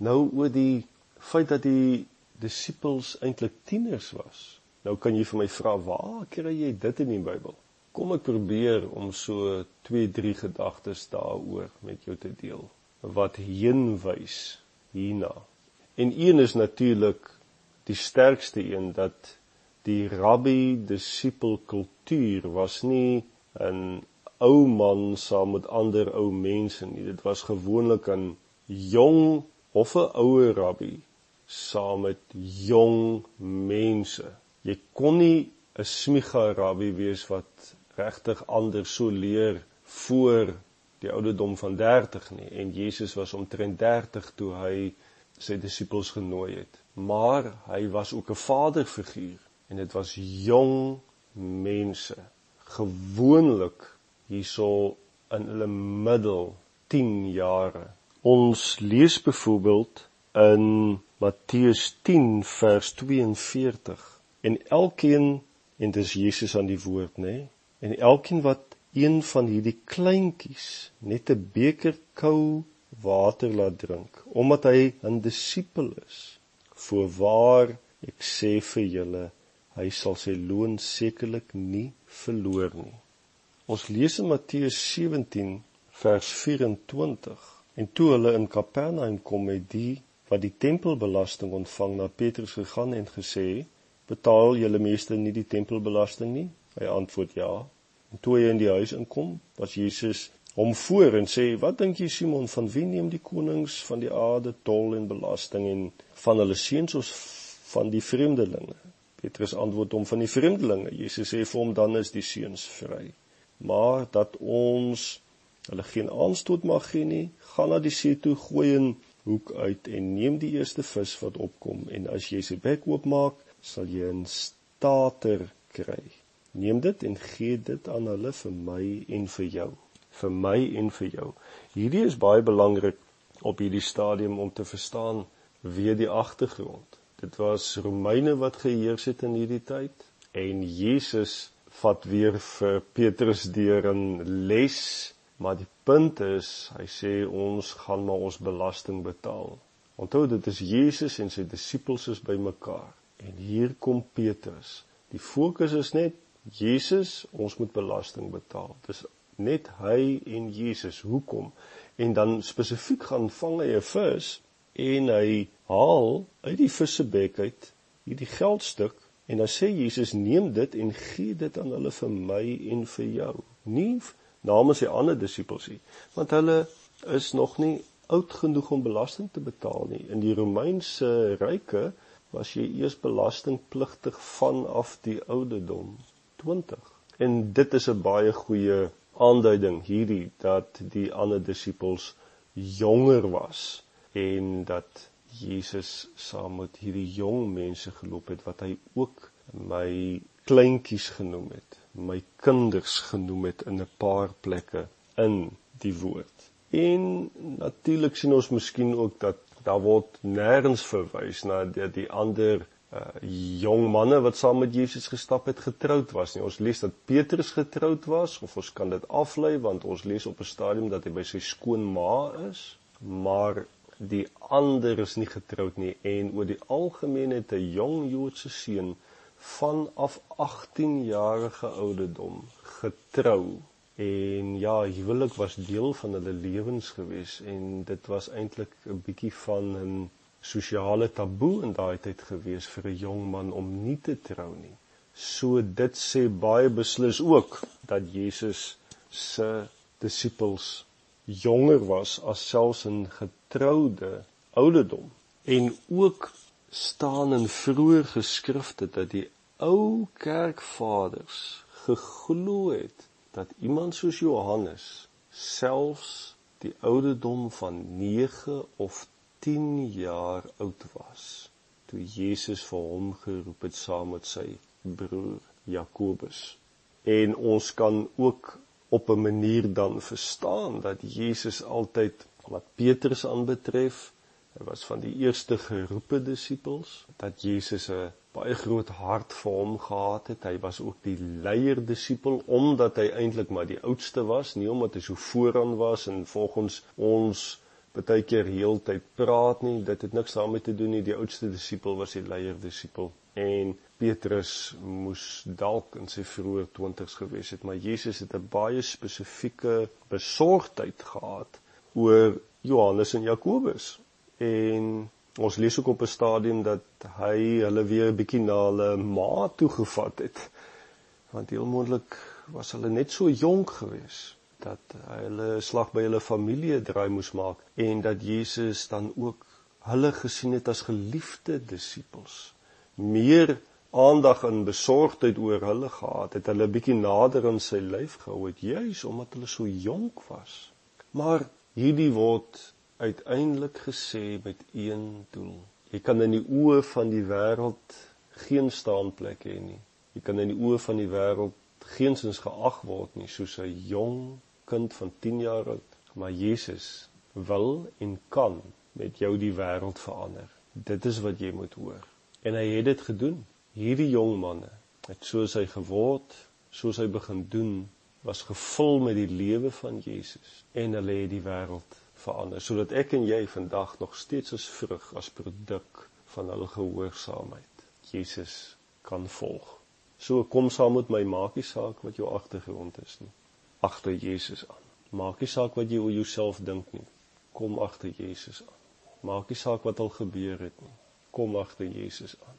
Nou oor die feit dat die disippels eintlik tieners was. Nou kan jy vir my vra, waar kry jy dit in die Bybel? Kom ek probeer om so 2, 3 gedagtes daaroor met jou te deel wat heenwys hierna. En een is natuurlik die sterkste een dat die rabbi disipel kultuur was nie 'n ou man saam met ander ou mense nie. Dit was gewoonlik 'n jong of 'n ouer rabbi saam met jong mense. Jy kon nie 'n smiga rabbi wees wat regtig anders so leer voor die ouderdom van 30 nie en Jesus was omtrent 30 toe hy sy disippels genooi het. Maar hy was ook 'n vaderfiguur en dit was jong mense gewoonlik hierso in hulle middel 10 jare ons lees byvoorbeeld in Matteus 10 vers 42 en elkeen en dis Jesus aan die woord nê en elkeen wat een van hierdie kleintjies net 'n beker kou water laat drink omdat hy 'n disipel is voorwaar ek sê vir julle hy sal sy loon sekerlik nie verloor nie. Ons lees in Matteus 17 vers 24 en toe hulle in Kapernaum kom met die wat die tempelbelasting ontvang na Petrus gegaan en gesê betaal julle meeste nie die tempelbelasting nie hy antwoord ja en toe hy in die huis inkom was Jesus hom voor en sê wat dink jy Simon van wie neem die konings van die aarde tol en belasting en van hulle seuns of van die vreemdelinge Petrus antwoord hom van die vreemdelinge. Jesus sê vir hom dan is die seuns vry. Maar dat ons hulle geen aanstoot mag gee nie, gaan na die see toe, gooi 'n hoek uit en neem die eerste vis wat opkom en as jy sy bek oopmaak, sal jy 'n stater kry. Neem dit en gee dit aan hulle vir my en vir jou. Vir my en vir jou. Hierdie is baie belangrik op hierdie stadium om te verstaan wie die agtergrond Dit was Romeine wat geheers het in hierdie tyd en Jesus vat weer vir Petrus deur 'n les, maar die punt is, hy sê ons gaan maar ons belasting betaal. Onthou dit is Jesus en sy disippels is bymekaar en hier kom Petrus. Die fokus is net Jesus, ons moet belasting betaal. Dis net hy en Jesus. Hoekom? En dan spesifiek gaan vang hy 'n vis en hy haal uit die vissebek uit hierdie geldstuk en dan sê Jesus neem dit en gee dit aan hulle vir my en vir jou nie namens die ander disippels nie want hulle is nog nie oud genoeg om belasting te betaal nie. In die Romeinse ryke was jy eers belastingpligtig vanaf die ouderdom 20 en dit is 'n baie goeie aanduiding hierdie dat die ander disippels jonger was en dat Jesus saam met hierdie jong mense geloop het wat hy ook my kleintjies genoem het, my kinders genoem het in 'n paar plekke in die woord. En natuurlik sien ons miskien ook dat daar word nêrens verwys na die, die ander uh, jong manne wat saam met Jesus gestap het getroud was nie. Ons lees dat Petrus getroud was of ons kan dit aflei want ons lees op 'n stadium dat hy by sy skoonma is, maar die ander is nie getroud nie en oor die algemeen het 'n jong Joodse seun vanaf 18 jarige ouderdom getrou. En ja huwelik was deel van hulle lewens gewees en dit was eintlik 'n bietjie van 'n sosiale taboe in daai tyd gewees vir 'n jong man om nie te trou nie. So dit sê baie beslis ook dat Jesus se disippels jonger was as selfs 'n getroude ouderdom. En ook staan in vroeë geskrifte dat die ou kerkvaders geglo het dat iemand soos Johannes selfs die ouderdom van 9 of 10 jaar oud was toe Jesus vir hom geroep het saam met sy broer Jakobus. En ons kan ook op 'n manier dan verstaan dat Jesus altyd wat Petrus aanbetref, hy was van die eerste geroepe disippels, dat Jesus 'n baie groot hart vir hom gehad het. Hy was ook die leier disipel omdat hy eintlik maar die oudste was, nie omdat hy so vooraan was en volgens ons baie keer heeltyd praat nie. Dit het niks daarmee te doen nie. Die oudste disipel was die leier disipel en Petrus moes dalk in sy vroeë 20's gewees het, maar Jesus het 'n baie spesifieke besorgdheid gehad oor Johannes en Jakobus. En ons lees ook op 'n stadium dat hy hulle weer 'n bietjie na hulle ma toe gevat het. Want heel moontlik was hulle net so jonk geweest dat hy hulle slag by hulle familie draai moes maak en dat Jesus dan ook hulle gesien het as geliefde disippels. Meer aandag en besorgdheid oor hulle gehad het, hulle bietjie nader aan sy lyf gehou het juis omdat hulle so jonk was. Maar hierdie word uiteindelik gesê met een doel. Jy kan in die oë van die wêreld geen staanplek hê nie. Jy kan in die oë van die wêreld geensins geag word nie soos 'n jong kind van 10 jaar oud, maar Jesus wil en kan met jou die wêreld verander. Dit is wat jy moet hoor. En hy het dit gedoen. Hierdie jong manne het soos hy geword, soos hy begin doen, was gevul met die lewe van Jesus en hulle het die wêreld verander sodat ek en jy vandag nog steeds as vrug as produk van hulle gehoorsaamheid Jesus kan volg. So kom saam met my maakie saak wat jou agtergrond is nie agter Jesus aan. Maak nie saak wat jy oor jouself dink nie. Kom agter Jesus aan. Maak nie saak wat al gebeur het nie. Kom agter Jesus aan.